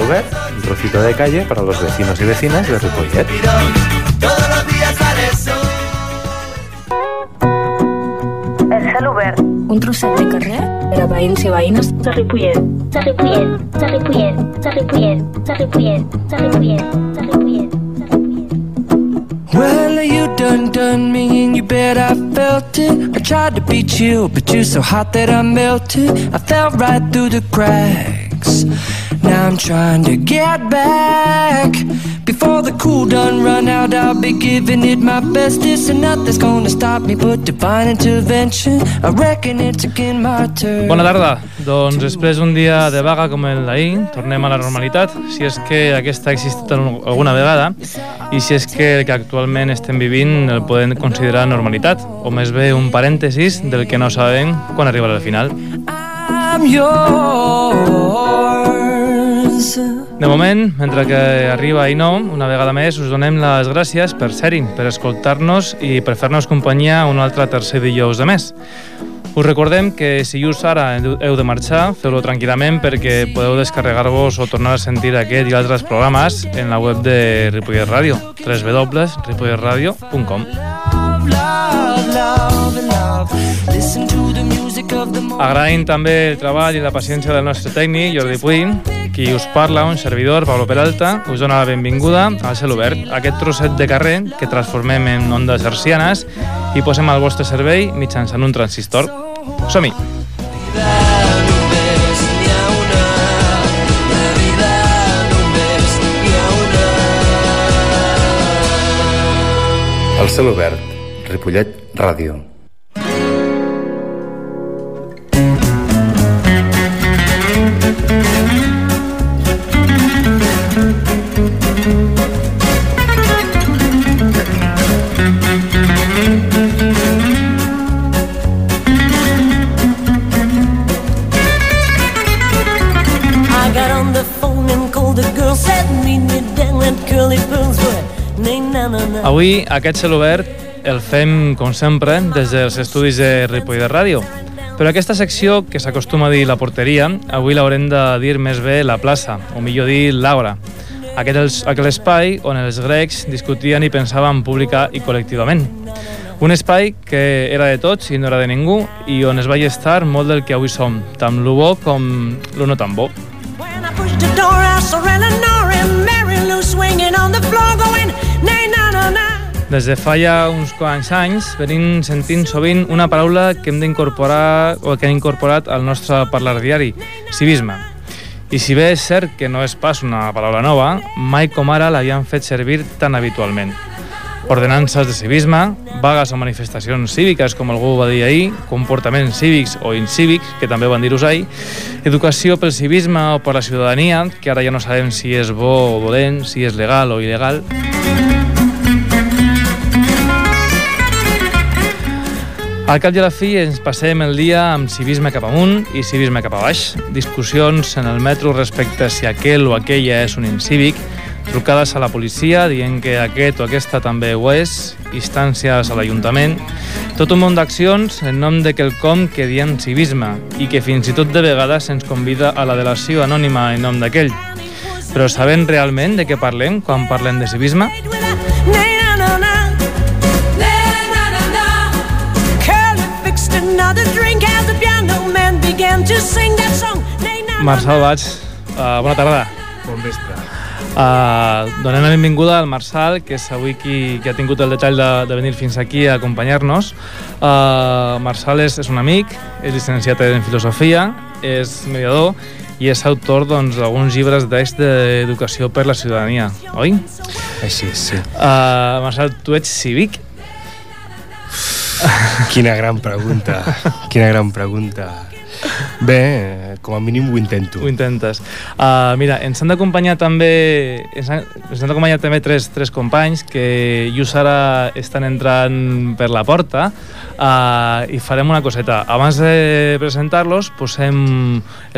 Un trocito de calle para los vecinos y vecinas de Ripollet. Celobert. Un trosset de carrer per a veïns i veïnes de Ripollet. de Ripollet, de Ripollet, de Ripollet, de Ripollet, de Ripollet, de Ripollet. Well, you done done me and you bet I felt it. I tried to be chill, but you're so hot that I melted. I fell right through the cracks. Now I'm trying to get back. Before the cool done run out, I'll be giving it my bestest, and nothing's gonna stop me but divine intervention. I reckon it's again my turn. Bona tarda. Doncs després d'un dia de vaga com el d'ahir, tornem a la normalitat, si és que aquesta ha existit al- alguna vegada i si és que el que actualment estem vivint el podem considerar normalitat, o més bé un parèntesis del que no sabem quan arribarà al final. I'm yours. De moment, mentre que arriba i no, una vegada més us donem les gràcies per ser-hi, per escoltar-nos i per fer-nos companyia un altre tercer dijous de mes. Us recordem que si just ara heu de marxar, feu-lo tranquil·lament perquè podeu descarregar-vos o tornar a sentir aquest i altres programes en la web de Ripollet Ràdio, www.ripolletradio.com. Love, love, love. Agraïm també el treball i la paciència del nostre tècnic, Jordi Puy, qui us parla, un servidor, Pablo Peralta, us dona la benvinguda al Cel Obert, aquest trosset de carrer que transformem en ondes hercianes i posem al vostre servei mitjançant un transistor. Som-hi! El Celobert, Ripollet Ràdio. Avui aquest Cel Obert el fem, com sempre, des dels estudis de Ripollet Ràdio. Però aquesta secció, que s'acostuma a dir la porteria, avui l'haurem de dir més bé la plaça, o millor dir l'àgora. Aquest és aquell espai on els grecs discutien i pensaven pública i col·lectivament. Un espai que era de tots i no era de ningú i on es va estar molt del que avui som, tant lo bo com lo no tan bo. When I pushed the door, I saw Eleanor and Mary Lou swinging on the floor, going, Des de fa ja uns quants anys venim sentint sovint una paraula que hem d'incorporar o que hem incorporat al nostre parlar diari, civisme. I si bé és cert que no és pas una paraula nova, mai com ara l'havien fet servir tan habitualment. Ordenances de civisme, vagues o manifestacions cíviques, com algú va dir ahir, comportaments cívics o incívics, que també van dir-ho ahir, educació pel civisme o per la ciutadania, que ara ja no sabem si és bo o dolent, si és legal o il·legal, Al cap i a la fi ens passem el dia amb civisme cap amunt i civisme cap a baix, discussions en el metro respecte a si aquell o aquella és un incívic, trucades a la policia dient que aquest o aquesta també ho és, instàncies a l'Ajuntament, tot un munt d'accions en nom de quelcom que diem civisme i que fins i tot de vegades ens convida a la delació anònima en nom d'aquell. Però sabem realment de què parlem quan parlem de civisme? Marçal Baig, uh, bona tarda. Bon vespre. Uh, donem la benvinguda al Marçal, que és avui qui, qui ha tingut el detall de, de venir fins aquí a acompanyar-nos. Uh, Marçal és, és un amic, és llicenciat en Filosofia, és mediador i és autor doncs, d'alguns llibres d'eix d'educació per la ciutadania, oi? Així és, sí. Uh, Marçal, tu ets cívic? Quina gran pregunta. Quina gran pregunta. Bé, com a mínim ho intento. Ho intentes. Uh, mira, ens han d'acompanyar també ens han, ens han d'acompanyar també tres, tres companys que just ara estan entrant per la porta uh, i farem una coseta. Abans de presentar-los posem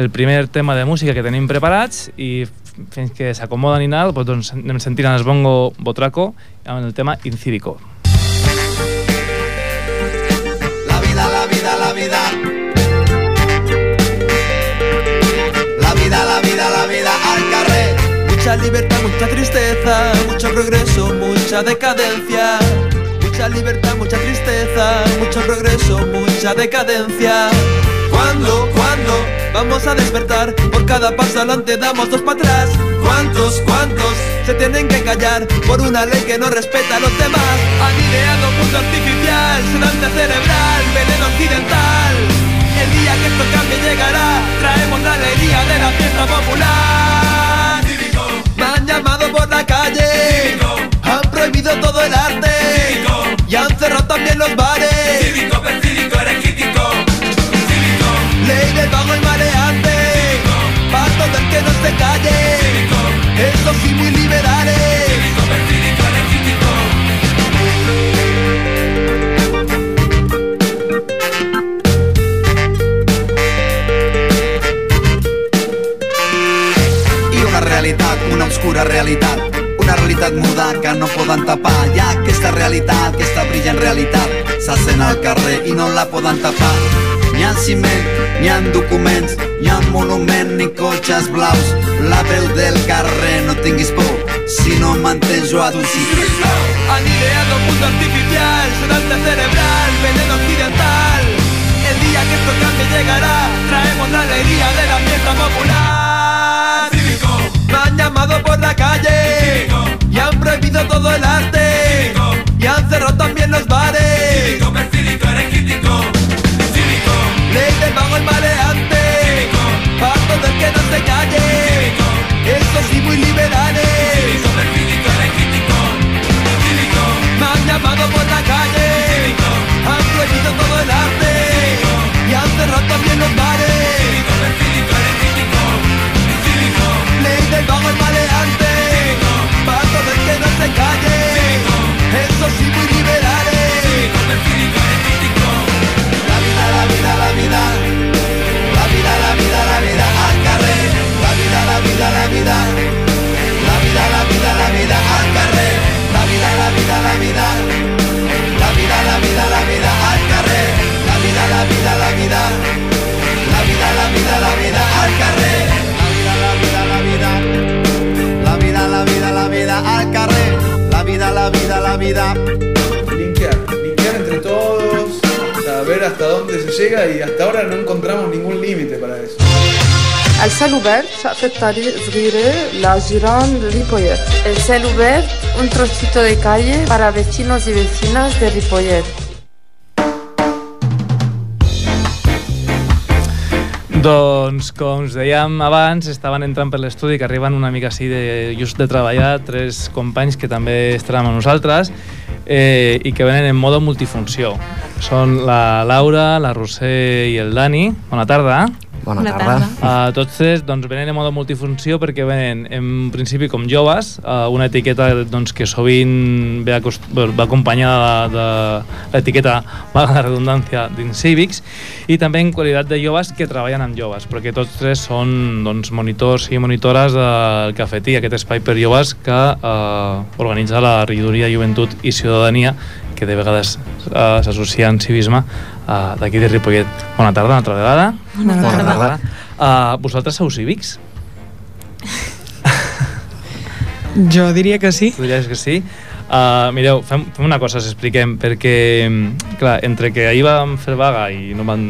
el primer tema de música que tenim preparats i fins que s'acomoden i tal, doncs anem sentint el bongo Botraco amb el tema Incívico. Mucha libertad, mucha tristeza, mucho progreso, mucha decadencia. Mucha libertad, mucha tristeza, mucho progreso, mucha decadencia. ¿Cuándo, cuándo vamos a despertar? Por cada paso adelante damos dos para atrás. ¿Cuántos, cuántos se tienen que callar por una ley que no respeta a los demás? Han ideado mundo artificial, sedante cerebral, veneno occidental. El día que esto cambie llegará, traemos la alegría de la fiesta popular. Llamado por la calle, han prohibido todo el arte. Y han cerrado también los bares. Ley del vago y maleante, paso del que no se calle. Estos sí muy liberales. Obscura realitat una realitat muda que no poden tapar hi ha aquesta realitat, aquesta brillant realitat se sent al carrer i no la poden tapar N'hi ha ciment, n'hi ha documents, n'hi ha monument ni cotxes blaus. La veu del carrer, no tinguis por, si no mantens jo a tu sí. Han ideado mundo artificial, sedante cerebral, veneno occidental. El día que esto cambie llegará, traemos la alegría de la fiesta popular. Llamado por la calle y han prohibido todo el arte y han cerrado también los bares. Ley del vago el maleante, paso del que no se calle. Eso sí muy liberales. Me han llamado por la calle, han prohibido todo el arte y han cerrado también los bares. Ley del vago el maleante, paso del que no se calle. Eso sí muy liberales. La vida, la vida, la vida, la vida, la vida, la vida al carrer. La vida, la vida, la vida, la vida, la vida, la vida al carrer. La vida, la vida, la vida, la vida, la vida, la vida al carrer. La vida, la vida, la vida, Linkear, linkear entre todos, saber hasta dónde se llega y hasta ahora no encontramos ningún límite para eso. السلوبرت شقفة طريق صغيرة لجيران ريبويت السلوبرت un trocito de calle para vecinos y vecinas de Ripollet Doncs, com us dèiem abans, estaven entrant per l'estudi que arriben una mica així de, just de treballar, tres companys que també estaran amb nosaltres eh, i que venen en modo multifunció. Són la Laura, la Roser i el Dani. Bona tarda. Bona Bona tarda. tarda. Uh, tots tres doncs, venen en modo multifunció perquè venen en principi com joves, uh, una etiqueta doncs, que sovint ve, acost... bueno, va acompanyada de, de l'etiqueta, valga la redundància, d'Incívics, i també en qualitat de joves que treballen amb joves, perquè tots tres són doncs, monitors i monitores del Cafetí, aquest espai per joves que uh, organitza la regidoria Joventut i Ciutadania que de vegades uh, s'associa amb civisme uh, d'aquí de Ripollet. Bona tarda, una altra vegada. Bona tarda. Bona tarda. Uh, vosaltres sou cívics? Jo diria que sí. Tu diries que sí? Uh, mireu, fem, fem una cosa, s'expliquem, perquè, clar, entre que ahir vam fer vaga i no vam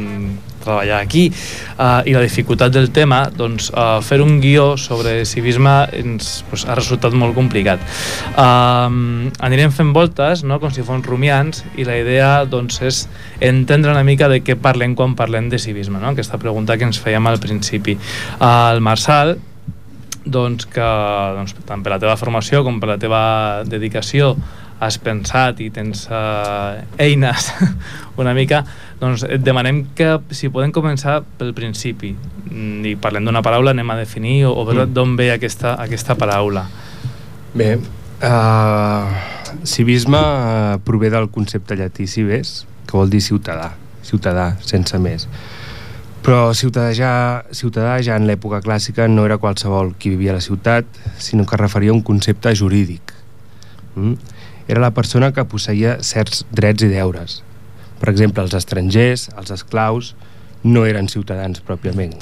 treballar aquí uh, i la dificultat del tema doncs uh, fer un guió sobre civisme ens pues, ha resultat molt complicat uh, anirem fent voltes no? com si fos rumiants i la idea doncs, és entendre una mica de què parlem quan parlem de civisme no? aquesta pregunta que ens fèiem al principi uh, el Marçal doncs que doncs, tant per la teva formació com per la teva dedicació has pensat i tens uh, eines una mica, doncs et demanem que si podem començar pel principi mm, i parlem d'una paraula, anem a definir o, o veure Mm. d'on ve aquesta, aquesta paraula. Bé, uh, civisme uh, prové del concepte llatí cives, que vol dir ciutadà, ciutadà, sense més. Però ciutadà ja, ciutadà ja en l'època clàssica no era qualsevol qui vivia a la ciutat, sinó que referia a un concepte jurídic. Mm? Era la persona que posseïa certs drets i deures. Per exemple, els estrangers, els esclaus, no eren ciutadans pròpiament.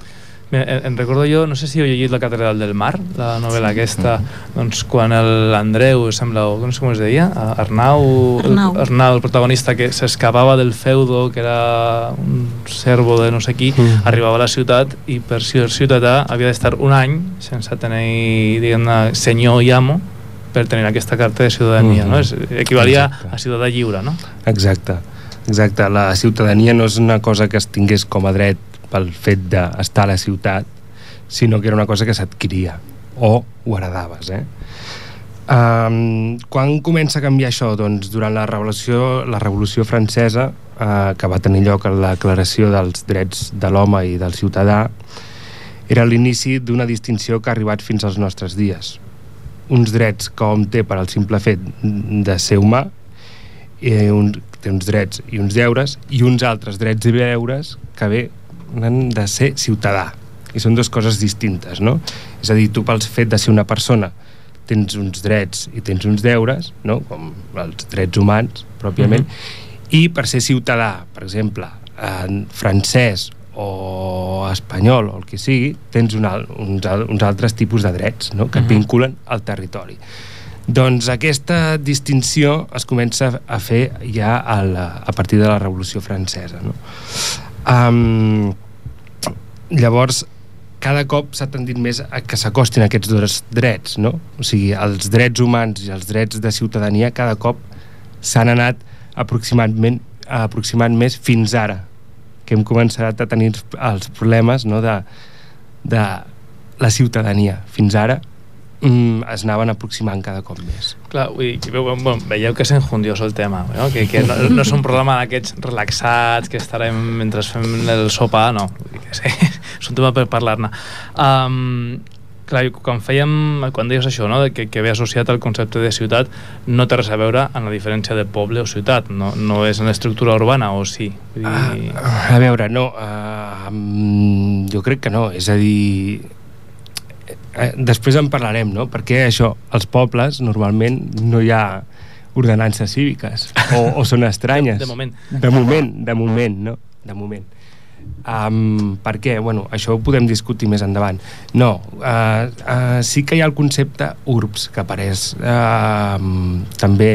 Bé, em, em recordo jo, no sé si heu llegit La catedral del mar, la novel·la aquesta, doncs quan el- l'Andreu, sembla, no sé com es deia, Arnau, Arnau. El, Arnau, el protagonista que s'escapava del feudo, que era un servo de no sé qui, Mhm. arribava a la ciutat i per ser ciutadà havia d'estar un any sense tenir, diguem-ne, senyor i amo per tenir aquesta carta de ciutadania, Mhm. no? És, equivalia Exacte. a ciutadà lliure, no? Exacte, exacte. La ciutadania no és una cosa que es tingués com a dret pel fet d'estar a la ciutat, sinó que era una cosa que s'adquiria o ho heredaves, eh? Um, quan comença a canviar això? Doncs durant la revolució, la revolució francesa, uh, que va tenir lloc a la declaració dels drets de l'home i del ciutadà, era l'inici d'una distinció que ha arribat fins als nostres dies. Uns drets que hom té per al simple fet de ser humà, eh, un, té uns drets i uns deures, i uns altres drets i deures que ve han de ser ciutadà. I són dues coses distintes, no? És a dir, tu pel fet de ser una persona tens uns drets i tens uns deures, no? com els drets humans, pròpiament, i per ser ciutadà, per exemple, en francès o espanyol o el que sigui, tens un al, uns, uns altres tipus de drets no? que et vinculen al territori. Doncs aquesta distinció es comença a fer ja a, la, a partir de la Revolució Francesa. No? Um, llavors, cada cop s'ha tendit més a que s'acostin aquests dos drets, no? O sigui, els drets humans i els drets de ciutadania cada cop s'han anat aproximadament aproximant més fins ara que hem començat a tenir els problemes no, de, de la ciutadania. Fins ara mm, es anaven aproximant cada cop més. Clar, vull dir, veu, bueno, veieu que és enjundioso el tema, no? que, que no, no és un programa d'aquests relaxats que estarem mentre fem el sopar, no, vull dir que sí, és un tema per parlar-ne. Um, clar, quan fèiem, quan deies això, no? que, que ve associat al concepte de ciutat, no té res a veure amb la diferència de poble o ciutat, no, no és en l'estructura urbana, o sí? Vull dir... Ah, a veure, no, uh, jo crec que no, és a dir, eh, després en parlarem, no? Perquè això, als pobles normalment no hi ha ordenances cíviques o, o són estranyes. De- de moment. De moment, de moment, no? De moment. Um, per què? Bueno, això ho podem discutir més endavant. No, uh, uh, sí que hi ha el concepte urbs, que apareix uh, també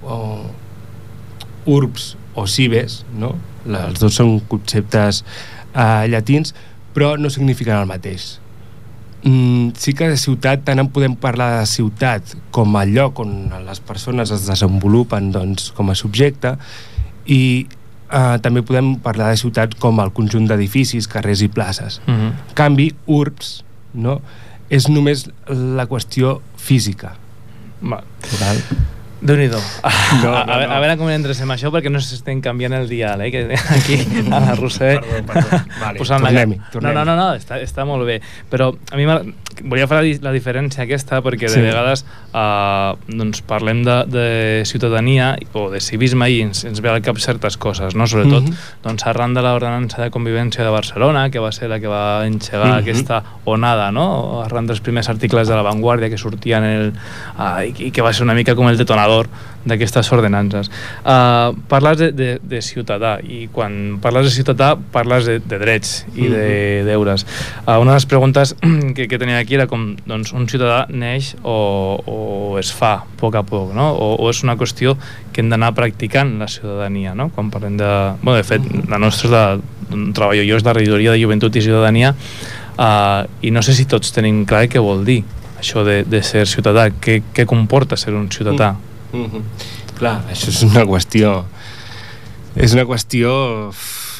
o, urbs o cibes, no? Els dos són conceptes uh, llatins, però no signifiquen el mateix. Mm, sí que de ciutat tant en podem parlar de ciutat com el lloc on les persones es desenvolupen doncs, com a subjecte i eh, també podem parlar de ciutat com el conjunt d'edificis, carrers i places. Mhm. En canvi, urbs no, és només la qüestió física. Va. Val? Déu-n'hi-do. No, a, no, a, no. a veure com endrecem això perquè no s'estem canviant el dial, eh? Que aquí a la Roser Perdó, perdó. Vale, posant la... tornem-hi, No, no, no, no està, està molt bé. Però a mi volia fer la, la diferència aquesta perquè de Sí. vegades uh, doncs parlem de, de ciutadania o de civisme i ens, ens ve al cap certes coses, no? Sobretot Mhm. doncs arran de l'ordenança de convivència de Barcelona, que va ser la que va engegar Mhm. aquesta onada, no? Arran dels primers articles de La Vanguardia que sortien en el, uh, i, i que va ser una mica com el detonador d'aquestes ordenances. Uh, parles de, de, de ciutadà i quan parles de ciutadà parles de, de drets i de Mhm. deures. Uh, una de les preguntes que, que tenia aquí era com doncs, un ciutadà neix o, o es fa a poc a poc, no? o, o és una qüestió que hem d'anar practicant la ciutadania, no? quan parlem de... Bueno, de fet, la nostra és de, treballo jo és de regidoria de joventut i ciutadania uh, i no sé si tots tenim clar què vol dir això de, de ser ciutadà, què, què comporta ser un ciutadà. Mm -hmm. Clar, això és una qüestió és una qüestió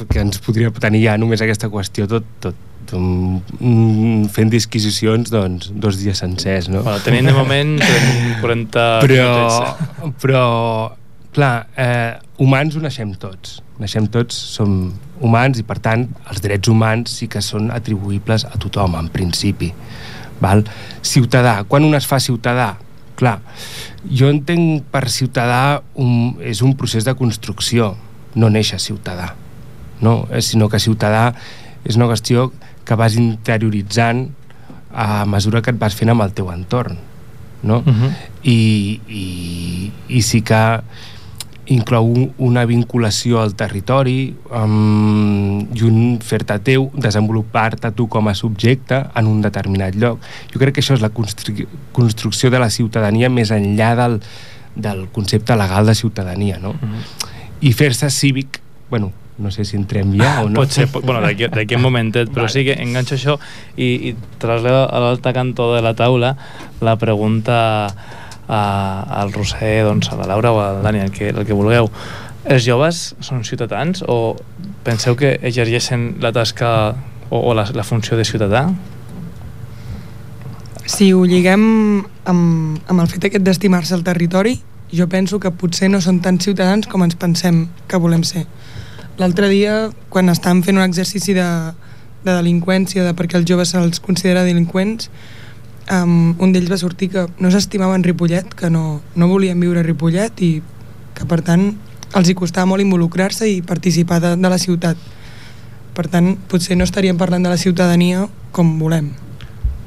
que ens podria tenir ja només aquesta qüestió tot, tot mm, fent disquisicions doncs dos dies sencers no? Bueno, tenim de moment 40 però, però clar, eh, humans ho naixem tots naixem tots, som humans i per tant els drets humans sí que són atribuïbles a tothom en principi val? ciutadà, quan un es fa ciutadà clar, jo entenc per ciutadà un, és un procés de construcció no néixer ciutadà no? Eh, sinó que ciutadà és una qüestió que vas interioritzant a mesura que et vas fent amb el teu entorn no? Uh -huh. I, i, i sí que inclou un- una vinculació al territori um, i un fer-te teu, desenvolupar-te tu com a subjecte en un determinat lloc. Jo crec que això és la constru construcció de la ciutadania més enllà del, del concepte legal de ciutadania, no? I fer-se cívic, bueno, no sé si entrem ja o no. Pot ser, bueno, d'aquí un momentet, però sí que enganxo això i, i trasllado a l'altre cantó de la taula la pregunta al Roser, doncs, a la Laura o al Dani, el que, el que vulgueu. Els joves són ciutadans o penseu que exergeixen la tasca o, o la, la funció de ciutadà? Si ho lliguem amb, amb el fet aquest d'estimar-se el territori, jo penso que potser no són tan ciutadans com ens pensem que volem ser. L'altre dia, quan estàvem fent un exercici de, de delinqüència, de perquè els joves se'ls considera delinqüents, um, un d'ells va sortir que no s'estimaven Ripollet, que no, no volien viure a Ripollet i que per tant els hi costava molt involucrar-se i participar de, de la ciutat. Per tant, potser no estaríem parlant de la ciutadania com volem.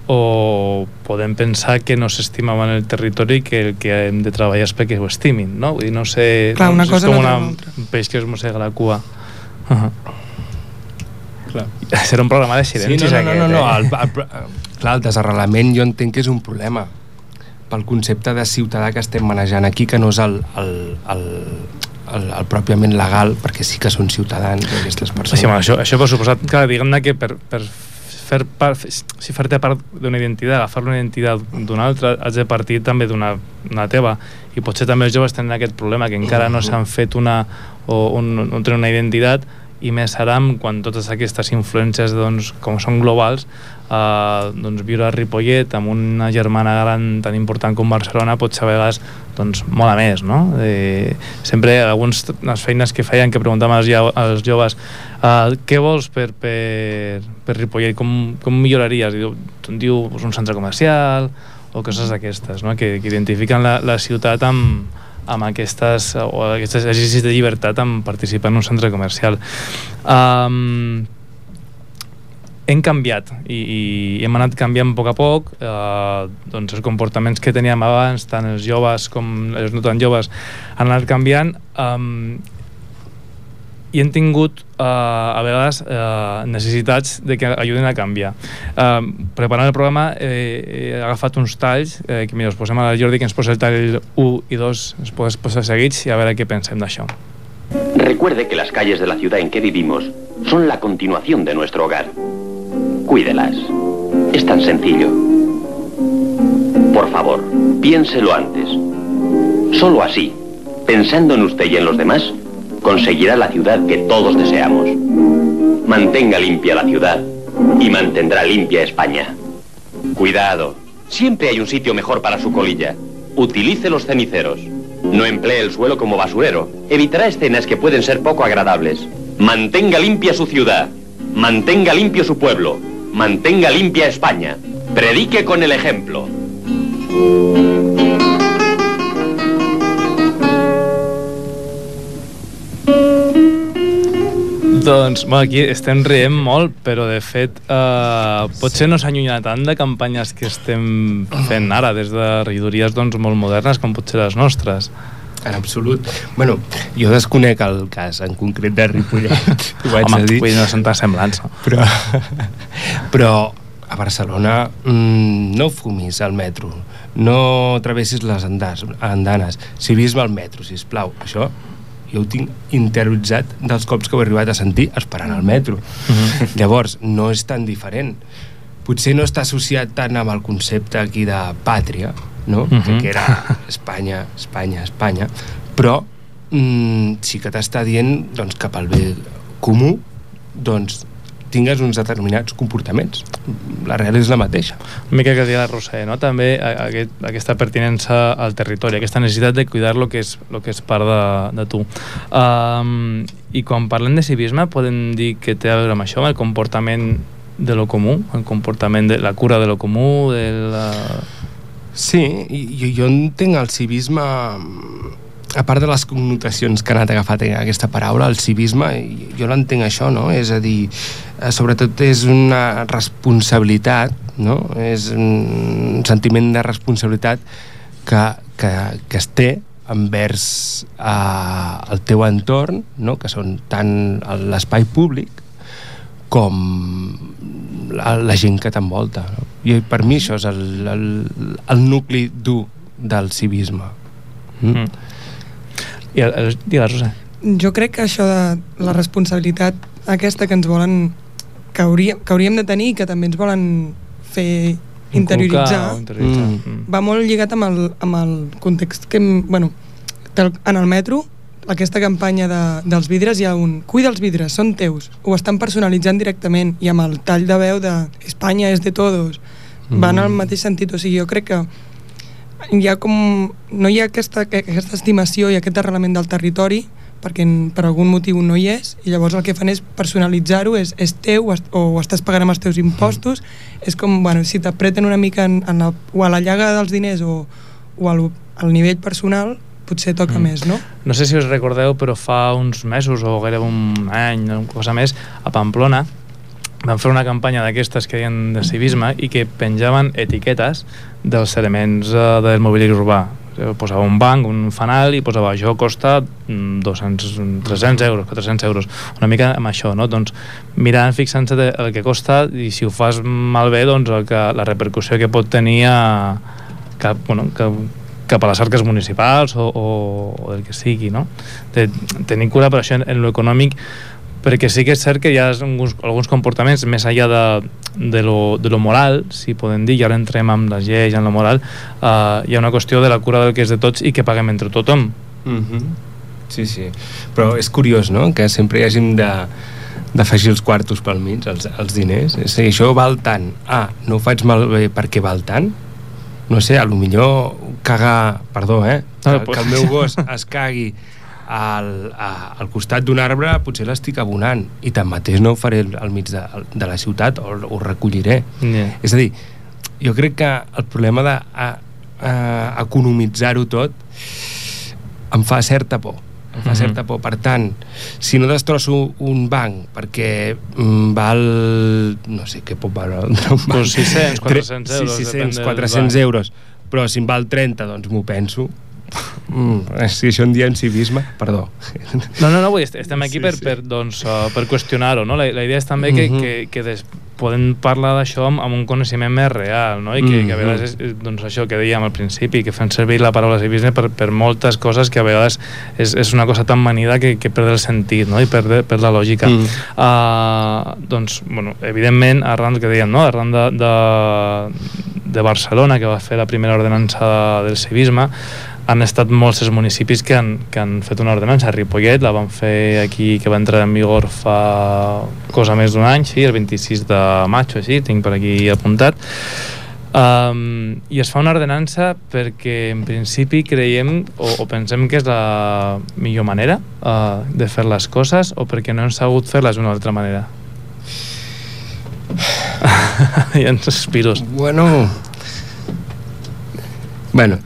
o podem pensar que no s'estimaven el territori i que el que hem de treballar és perquè ho estimin, no? Vull dir, no sé... Clar, no, una és cosa com no una, un peix que es mossega la cua. Uh -huh. Clar. Serà un programa de silencis, sí, no, no, aquest, no, no, eh? el, el, el, clar, el desarrelament jo entenc que és un problema pel concepte de ciutadà que estem manejant aquí, que no és el, el, el, el, el pròpiament legal, perquè sí que són ciutadans aquestes persones. Sí, home, això, això per suposat, clar, diguem-ne que per, per fer part, si fer-te part d'una identitat, agafar una identitat d'una altra, has de partir també d'una una teva i potser també els joves tenen aquest problema que encara no s'han fet una o un, no tenen una identitat i més amb quan totes aquestes influències doncs, com són globals eh, doncs viure a Ripollet amb una germana gran tan important com Barcelona pot ser a vegades doncs, molt a més no? eh, sempre algunes les feines que feien que preguntàvem als, als joves eh, què vols per, per, per Ripollet com, com milloraries? Diu, diu un centre comercial o coses d'aquestes no? que, que identifiquen la, la ciutat amb, amb aquestes, o aquests exercicis de llibertat amb participar en un centre comercial. Um, hem canviat i, i hem anat canviant a poc a poc eh, doncs els comportaments que teníem abans tant els joves com els no tan joves han anat canviant um, i hem tingut eh, a vegades eh, de que ajudin a canviar eh, el programa eh, he agafat eh, que mira, els posem a Jordi que ens posa el tall 1 i 2 els posa, posa seguits i a veure què pensem d'això Recuerde que las calles de la ciudad en que vivimos son la continuación de nuestro hogar. Cuídelas. Es tan sencillo. Por favor, piénselo antes. Solo así, pensando en usted y en los demás, conseguirá la ciudad que todos deseamos. Mantenga limpia la ciudad y mantendrá limpia España. Cuidado, siempre hay un sitio mejor para su colilla. Utilice los ceniceros. No emplee el suelo como basurero. Evitará escenas que pueden ser poco agradables. Mantenga limpia su ciudad. Mantenga limpio su pueblo. Mantenga limpia España. Predique con el ejemplo. Doncs, bueno, aquí estem rient molt, però de fet eh, potser no s'allunya tant de campanyes que estem fent ara, des de regidories doncs, molt modernes com potser les nostres. En absolut. Bueno, jo desconec el cas en concret de Ripollet, ho haig Home, de dir. dir, no són tan semblants. No? Però, però a Barcelona mm, no fumis al metro, no travessis les andas, andanes, civisme al metro, si plau. Això jo ho tinc interioritzat dels cops que ho he arribat a sentir esperant al metro. Mhm. Llavors, no és tan diferent. Potser no està associat tant amb el concepte aquí de pàtria, no? Mhm. que, que era Espanya, Espanya, Espanya, però mm, sí que t'està dient doncs, cap al bé comú doncs tingues uns determinats comportaments. La real és la mateixa. Una mica que deia la Roser, no? també aquest, aquesta pertinença al territori, aquesta necessitat de cuidar lo que és, lo que és part de, de tu. Um, I quan parlem de civisme podem dir que té a veure amb això, amb el comportament de lo comú, el comportament de la cura de lo comú, de la... Sí, jo, jo entenc el civisme a part de les connotacions que ha anat agafat aquesta paraula, el civisme, jo l'entenc això, no? És a dir, eh, sobretot és una responsabilitat, no? És un sentiment de responsabilitat que, que, que es té envers eh, el teu entorn, no? que són tant l'espai públic com la, la gent que t'envolta. No? I per mi això és el, el, el nucli dur del civisme. Mm? Mm. I digues, Rosa. Jo crec que això de la responsabilitat aquesta que ens volen que, hauria, que hauríem de tenir i que també ens volen fer interioritzar, interioritzar. Mm. Mm. va molt lligat amb el, amb el context que, hem- bueno, en el metro aquesta campanya de, dels vidres hi ha un cuida els vidres, són teus ho estan personalitzant directament i amb el tall de veu de Espanya és de todos van al mateix sentit, o sigui, jo crec que hi ha com, no hi ha aquesta, que- aquesta estimació i aquest arrelament del territori perquè per algun motiu no hi és i llavors el que fan és personalitzar-ho és, és teu o estàs pagant amb els teus impostos és com, bueno, si t'apreten una mica en, en el, o a la llaga dels diners o, o al, al nivell personal potser toca Mm. més, no? No sé si us recordeu, però fa uns mesos o gairebé un any, una cosa més, a Pamplona van fer una campanya d'aquestes que deien de civisme i que penjaven etiquetes dels elements eh, del mobiliari urbà. Eh, Posava un banc, un fanal i posava això costa mm, 200, 300 euros, 400 euros. Una mica amb això, no? Doncs mirant, fixant-se el que costa i si ho fas malbé, doncs el que, la repercussió que pot tenir a, cap, bueno, que, cap a les arques municipals o, o, o del que sigui, no? De, tenir cura per això en, en lo econòmic perquè sí que és cert que hi ha alguns, alguns comportaments més enllà de, de, lo, de lo moral, si podem dir, i ara entrem amb les lleis, en lo moral, uh, hi ha una qüestió de la cura del que és de tots i que paguem entre tothom. Mm -hmm. Sí, sí. Però és curiós, no?, que sempre hi hàgim de d'afegir els quartos pel mig, els, els diners. És a dir, això val tant. Ah, no ho faig malbé perquè val tant? No sé, a lo millor cagar... Perdó, eh? Que, que el meu gos es cagui al, a, al costat d'un arbre potser l'estic abonant i tanmateix no ho faré al, mig de, de la ciutat o ho recolliré Yeah. és a dir, jo crec que el problema de a, a, economitzar-ho tot em fa certa por em fa Mhm. certa por, per tant si no destrosso un banc perquè mm, val no sé què pot valer un banc Pues 600, 400 Tre- euros, sí, depèn 600, del 400 banc. euros però si em val 30 doncs m'ho penso mm, si això en diem civisme perdó No, no, no, vull, estem aquí Sí, per, sí. per, doncs, uh, per qüestionar-ho, no? La, la idea és també que, Mhm. que, que des, podem parlar d'això amb, amb un coneixement més real, no? I que, que a Mhm. vegades és, és, doncs, això que dèiem al principi, que fem servir la paraula civisme per, per moltes coses que a vegades és, és una cosa tan manida que, que perd el sentit, no? I perd, perd la lògica. Mm. Uh, doncs, bueno, evidentment, arran que dèiem, no? Arran de, de, de Barcelona, que va fer la primera ordenança del civisme, han estat molts els municipis que han, que han fet una ordenança. Ripollet la van fer aquí, que va entrar en vigor fa cosa més d'un any, sí, el 26 de maig o així, tinc per aquí apuntat. Um, I es fa una ordenança perquè en principi creiem o, o pensem que és la millor manera uh, de fer les coses o perquè no hem sabut fer-les d'una altra manera. I ens sospiros. Bueno... Bueno,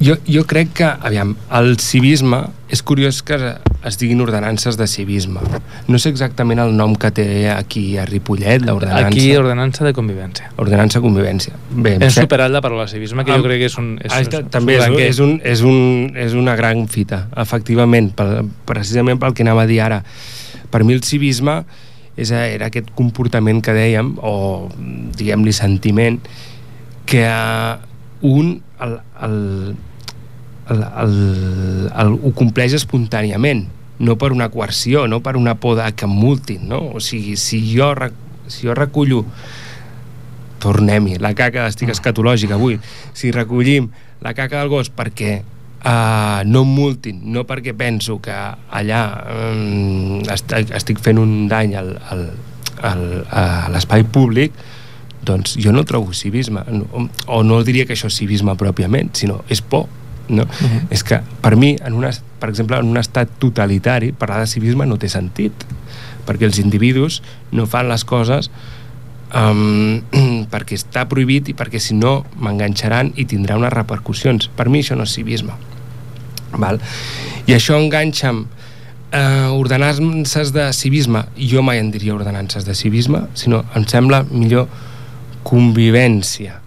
jo, jo crec que, aviam, el civisme, és curiós que es diguin ordenances de civisme. No sé exactament el nom que té aquí a Ripollet, l'ordenança. Aquí, ordenança de convivència. Ordenança convivència. Bé, em Hem sé- superat la paraula civisme, que jo crec que és un... És, Ah, és, ta- també és, un és, un, és, un, és una gran fita, efectivament, pel, precisament pel que anava a dir ara. Per mi el civisme és, era aquest comportament que dèiem, o diguem-li sentiment, que un el, el, el, el, el, ho compleix espontàniament, no per una coerció, no per una por de que em multin, no? O sigui, si jo, si jo recullo tornem-hi, la caca estic escatològica avui si recollim la caca del gos perquè uh, no em multin no perquè penso que allà um, estic, estic fent un dany al, al, al, a l'espai públic doncs jo no trobo civisme o, o no diria que això és civisme pròpiament sinó és por no? Uh -huh. és que per mi en una, per exemple en un estat totalitari parlar de civisme no té sentit perquè els individus no fan les coses um, perquè està prohibit i perquè si no m'enganxaran i tindrà unes repercussions per mi això no és civisme val? i això enganxa amb eh, ordenances de civisme jo mai en diria ordenances de civisme sinó em sembla millor convivència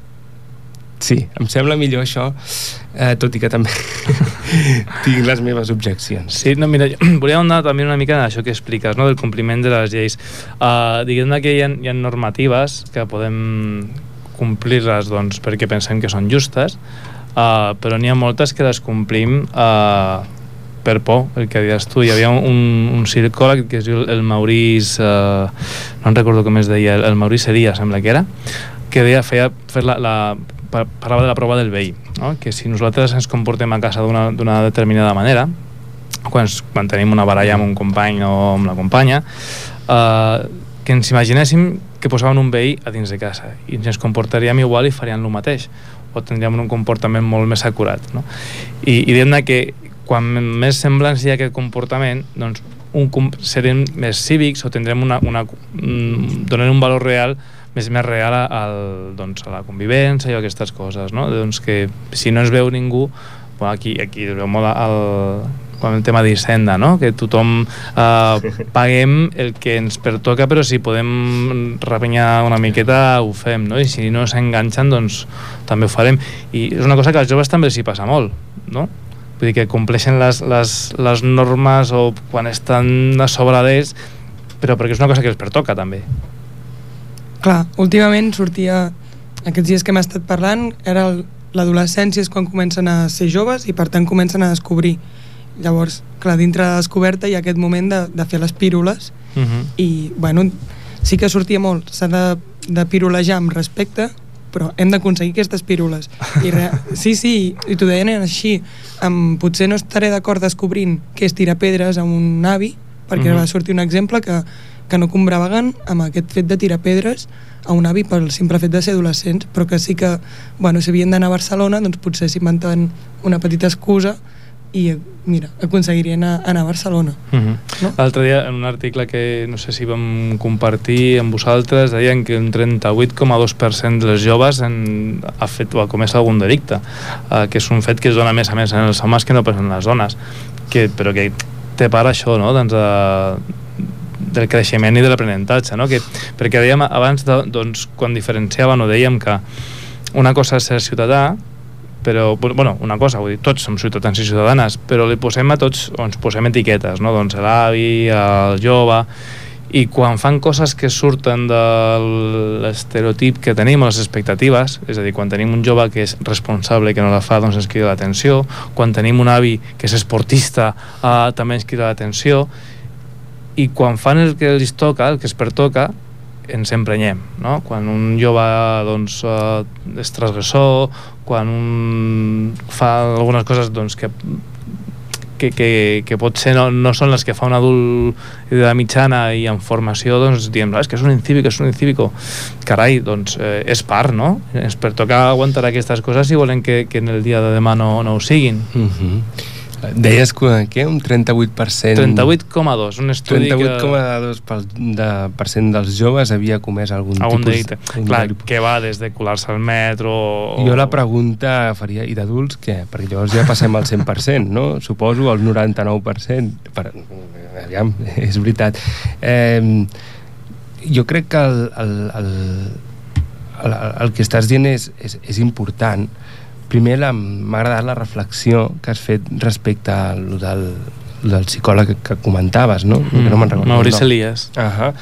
Sí, em sembla millor això, eh, tot i que també tinc les meves objeccions. Sí, no, mira, volia anar també una mica en això que expliques, no?, del compliment de les lleis. Uh, diguem que hi ha, hi ha normatives que podem complir-les doncs, perquè pensem que són justes, uh, però n'hi ha moltes que les complim uh, per por, el que deies tu. Hi havia un, un psicòleg que es diu el Maurice, uh, no en recordo com es deia, el, Maurice Seria, sembla que era, que deia, feia, fer la, la, parlava de la prova del veí, no? que si nosaltres ens comportem a casa d'una determinada manera, quan, quan tenim una baralla amb un company o amb la companya, eh, que ens imaginéssim que posaven un veí a dins de casa i ens comportaríem igual i farien el mateix o tindríem un comportament molt més acurat no? i, i diguem que quan més semblants hi ha aquest comportament doncs un, serem més cívics o tindrem una, una, mm, donarem un valor real més més real al, doncs, a la convivència i a aquestes coses no? doncs que si no es veu ningú bueno, aquí, aquí es veu molt el, quan el tema d'Hisenda, no? que tothom eh, paguem el que ens pertoca, però si podem repenyar una miqueta ho fem, no? i si no s'enganxen doncs també ho farem. I és una cosa que als joves també s'hi passa molt, no? Vull dir que compleixen les, les, les normes o quan estan a sobre d'ells, però perquè és una cosa que els pertoca també. Clar, últimament sortia, aquests dies que hem estat parlant, era l'adolescència és quan comencen a ser joves i per tant comencen a descobrir. Llavors, clar, dintre de la descoberta hi ha aquest moment de, de fer les pírules Uh -huh. i, bueno, sí que sortia molt, s'ha de, de pirulejar amb respecte, però hem d'aconseguir aquestes pírules. I re, sí, sí, i t'ho deien així. Um, potser no estaré d'acord descobrint què és tirar pedres a un avi, perquè Mhm. va sortir un exemple que, que no combravaven amb aquest fet de tirar pedres a un avi pel simple fet de ser adolescents, però que sí que, bueno, si havien d'anar a Barcelona, doncs potser s'inventaven una petita excusa i, mira, aconseguirien anar, a Barcelona. Uh -huh. L'altre dia, en un article que no sé si vam compartir amb vosaltres, deien que un 38,2% dels joves han, ha fet o ha comès algun delicte, uh, que és un fet que es dona més a més en els homes que no pas en les dones, que, però que té part això, no?, doncs, de, del creixement i de l'aprenentatge, no? que, perquè dèiem abans, de, doncs, quan diferenciàvem o dèiem que una cosa és ser ciutadà però, bueno, una cosa, vull dir, tots som ciutadans i ciutadanes, però li posem a tots, o ens posem etiquetes, no? Doncs l'avi, el jove, i quan fan coses que surten de l'estereotip que tenim, o les expectatives, és a dir, quan tenim un jove que és responsable i que no la fa, doncs ens crida l'atenció, quan tenim un avi que és esportista, eh, també ens crida l'atenció, i quan fan el que els toca, el que es pertoca, ens emprenyem, no? Quan un jove doncs, eh, és transgressor, quan un fa algunes coses doncs, que, que, que, que potser no, no són les que fa un adult de la mitjana i en formació, doncs diem, "Ah, és que és un incívic, és un incívico. Carai, doncs eh, és part, no? Ens pertoca aguantar aquestes coses si volen que, que en el dia de demà no, no ho siguin. Uh -huh. Deies que, què? Un 38%... 38,2, un estudi que... 38,2% de, per cent dels joves havia comès algun, algun tipus... delicte. un Clar, delicte. que va des de colar-se al metro... O... Jo la pregunta faria, i d'adults què? Perquè llavors ja passem al 100%, no? Suposo, al 99%. Per, aviam, és veritat. Eh, jo crec que el, el, el, el, el que estàs dient és, és, és important. Primer la- m'ha agradat la reflexió que has fet respecte a lo del, del psicòleg que, que comentaves, no? Mm, que no me'n recordo. el Maurice nom. Elias. Ahà.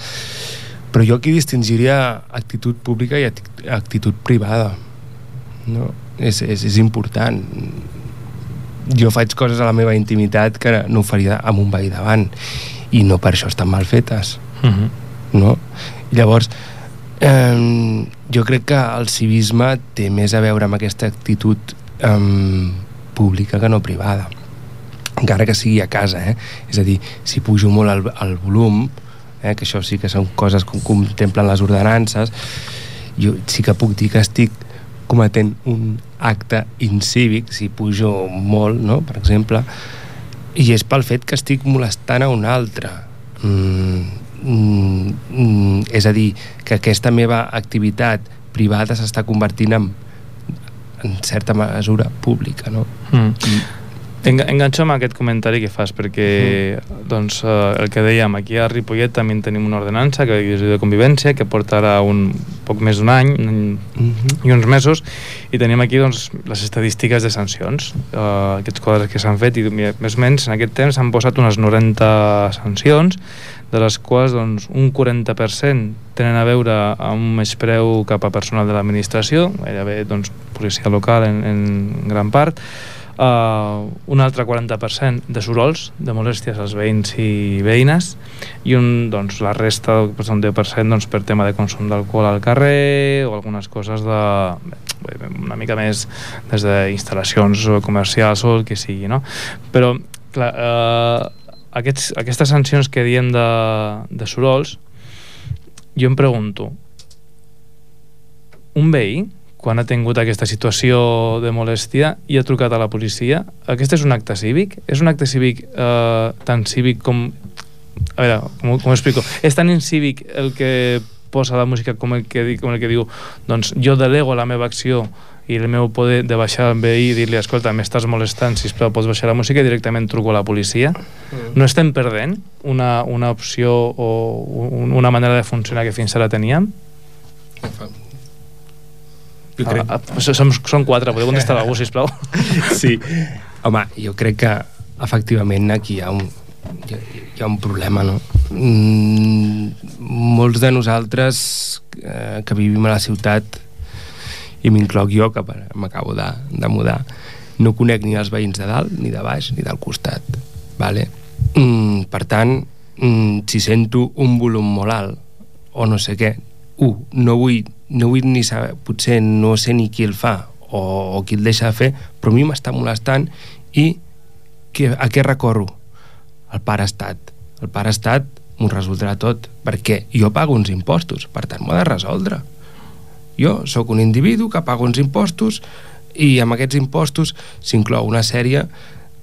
Però jo aquí distingiria actitud pública i acti- actitud privada. No? És, és, és important. Jo faig coses a la meva intimitat que no ho faria amb un veí davant i no per això estan mal fetes. Uh -huh. No? Llavors, eh, jo crec que el civisme té més a veure amb aquesta actitud eh, pública que no privada encara que sigui a casa, eh? És a dir, si pujo molt el, el volum, eh? que això sí que són coses que contemplen les ordenances, jo sí que puc dir que estic cometent un acte incívic, si pujo molt, no?, per exemple, i és pel fet que estic molestant a un altre. Mm, mm, mm, és a dir, que aquesta meva activitat privada s'està convertint en, en certa mesura pública, no? Mm. En, enganxo amb aquest comentari que fas perquè doncs, eh, el que dèiem aquí a Ripollet també en tenim una ordenança que és de convivència que porta ara un poc més d'un any un, i uns mesos i tenim aquí doncs, les estadístiques de sancions. Uh, aquests quadres que s'han fet i més o menys en aquest temps s'han posat unes 90 sancions de les quals doncs, un 40% tenen a veure amb un menyspreu cap a personal de l'administració, gairebé doncs, policia local en, en gran part, uh, un altre 40% de sorolls, de molèsties als veïns i veïnes, i un, doncs, la resta, doncs, un 10% doncs, per tema de consum d'alcohol al carrer o algunes coses de, una mica més des d'instal·lacions comercials o el que sigui, no? Però, clar, eh, aquests, aquestes sancions que diem de, de sorolls, jo em pregunto, un veí, quan ha tingut aquesta situació de molèstia i ha trucat a la policia, aquest és un acte cívic? És un acte cívic eh, tan cívic com... A veure, com, com ho explico? És tan incívic el que posa la música com el que, com el que diu doncs jo delego la meva acció i el meu poder de baixar al veí i dir-li escolta, m'estàs molestant, sisplau, pots baixar la música i directament truco a la policia. No estem perdent una, una opció o un, una manera de funcionar que fins ara teníem? Jo crec... Ah, ah, som, som quatre, podeu contestar algú, sisplau? Sí. Home, jo crec que efectivament aquí hi ha un, hi ha, un problema, no? Mm, molts de nosaltres eh, que vivim a la ciutat i m'incloc jo, que m'acabo de, de mudar, no conec ni els veïns de dalt, ni de baix, ni del costat. Vale? Mm, per tant, mm, si sento un volum molt alt, o no sé què, un, no vull, no vull ni saber, potser no sé ni qui el fa o, o qui el deixa de fer, però a mi m'està molestant i que, a què recorro? El pare estat. El pare estat m'ho resoldrà tot, perquè jo pago uns impostos, per tant m'ho ha de resoldre. Jo sóc un individu que paga uns impostos i amb aquests impostos s'inclou una sèrie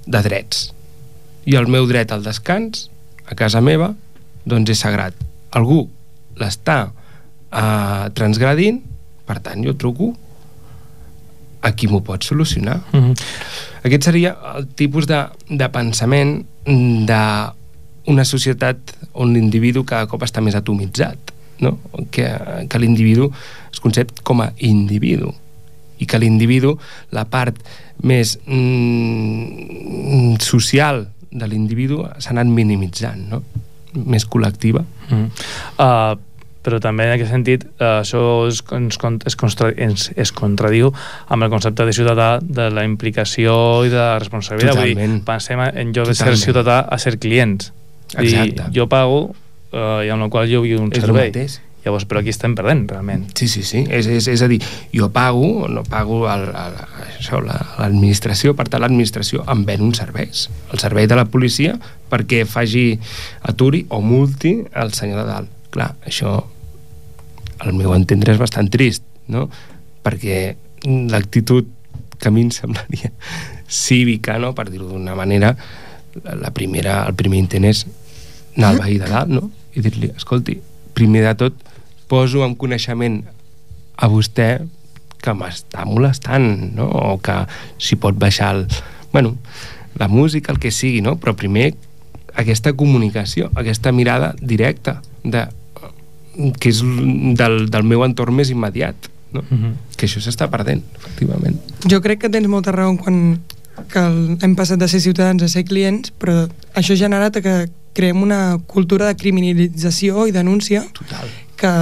de drets. I el meu dret al descans, a casa meva, doncs és sagrat. Algú l'està eh, transgradint, per tant jo truco a qui m'ho pot solucionar. Mm -hmm. Aquest seria el tipus de, de pensament d'una societat on l'individu cada cop està més atomitzat, no? que, que l'individu es concep com a individu i que l'individu, la part més mm, social de l'individu s'ha anat minimitzant, no? més col·lectiva. Mm. Uh, però també en aquest sentit uh, això es, es, es, contra, es, es contradiu amb el concepte de ciutadà de la implicació i de la responsabilitat Totalment. Vull dir, pensem en lloc de ser ciutadà a ser clients dir, Exacte. jo pago uh, i amb la qual jo vull un És servei llavors però aquí estem perdent realment Sí, sí, sí. És, és, és a dir, jo pago, no pago l'administració, per tant l'administració em ven uns serveis. El servei de la policia perquè faci aturi o multi el senyor de dalt. Clar, això al meu entendre és bastant trist, no? Perquè l'actitud que a mi em semblaria cívica, no? per dir-ho d'una manera, la, primera, el primer intent és anar al veí de dalt, no? I dir-li, escolti, primer de tot, poso en coneixement a vostè que m'està molestant, no? O que si pot baixar el... Bueno, la música, el que sigui, no? Però primer aquesta comunicació, aquesta mirada directa de, que és del, del meu entorn més immediat, no? mm -hmm. Que això s'està perdent, efectivament. Jo crec que tens molta raó quan que el, hem passat de ser ciutadans a ser clients, però això ha generat que creem una cultura de criminalització i denúncia Total. que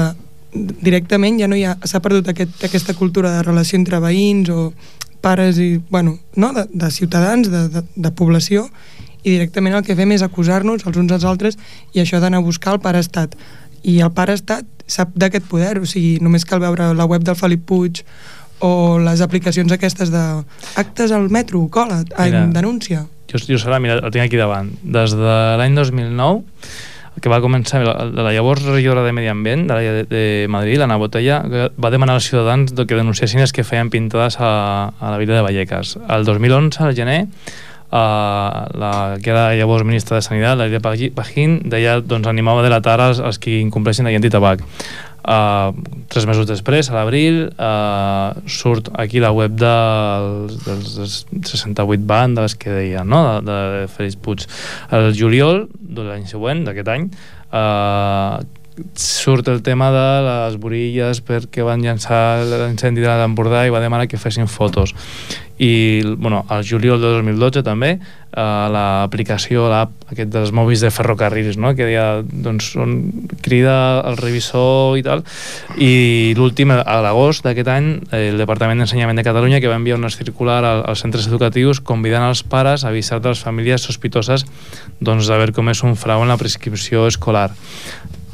directament ja no hi ha, s'ha perdut aquest, aquesta cultura de relació entre veïns o pares i, bueno, no? de, de ciutadans, de, de, de població, i directament el que fem és acusar-nos els uns als altres i això d'anar a buscar el pare estat. I el pare estat sap d'aquest poder, o sigui, només cal veure la web del Felip Puig o les aplicacions aquestes de actes al metro, cola, ai, Mira. denúncia. jo, jo serà, mira, el tinc aquí davant des de l'any 2009 que va començar la, la llavors regidora de Medi Ambient de, de, de Madrid, l'Anna Botella, va demanar als ciutadans que denunciessin els que feien pintades a, a la vila de Vallecas. El 2011, al gener, uh, la, que era llavors ministra de Sanitat, la Lídia Pajín, deia, doncs, animava a delatar els, els que incompleixin la llei antitabac. Uh, tres mesos després, a l'abril, uh, surt aquí la web dels, dels 68 bandes que deia, no?, de, de Félix Puig. El juliol de l'any següent, d'aquest any, uh, surt el tema de les borilles perquè van llançar l'incendi de l'Empordà i va demanar que fessin fotos i bueno, al juliol de 2012 també eh, l'aplicació, l'app aquest dels mòbils de ferrocarrils no? que deia, doncs, on crida el revisor i tal i l'últim, a l'agost d'aquest any el Departament d'Ensenyament de Catalunya que va enviar una circular als centres educatius convidant els pares a avisar de les famílies sospitoses doncs, de veure com és un frau en la prescripció escolar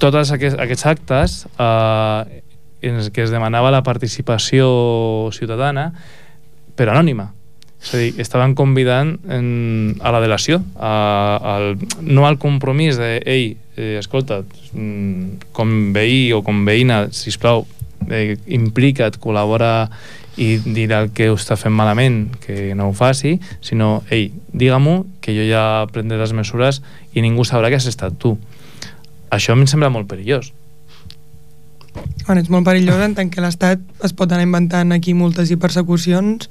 tots aquests, aquests actes eh, en els que es demanava la participació ciutadana però anònima. És a dir, estaven convidant en, a la delació a, al, no al compromís de ei, eh, escolta mm, com veí o com veïna sisplau, eh, implica't col·labora i dirà el que ho està fent malament que no ho faci, sinó ei, digue-m'ho que jo ja prendré les mesures i ningú sabrà que has estat tu això em sembla molt perillós Bueno, és molt perillós en tant que l'Estat es pot anar inventant aquí multes i persecucions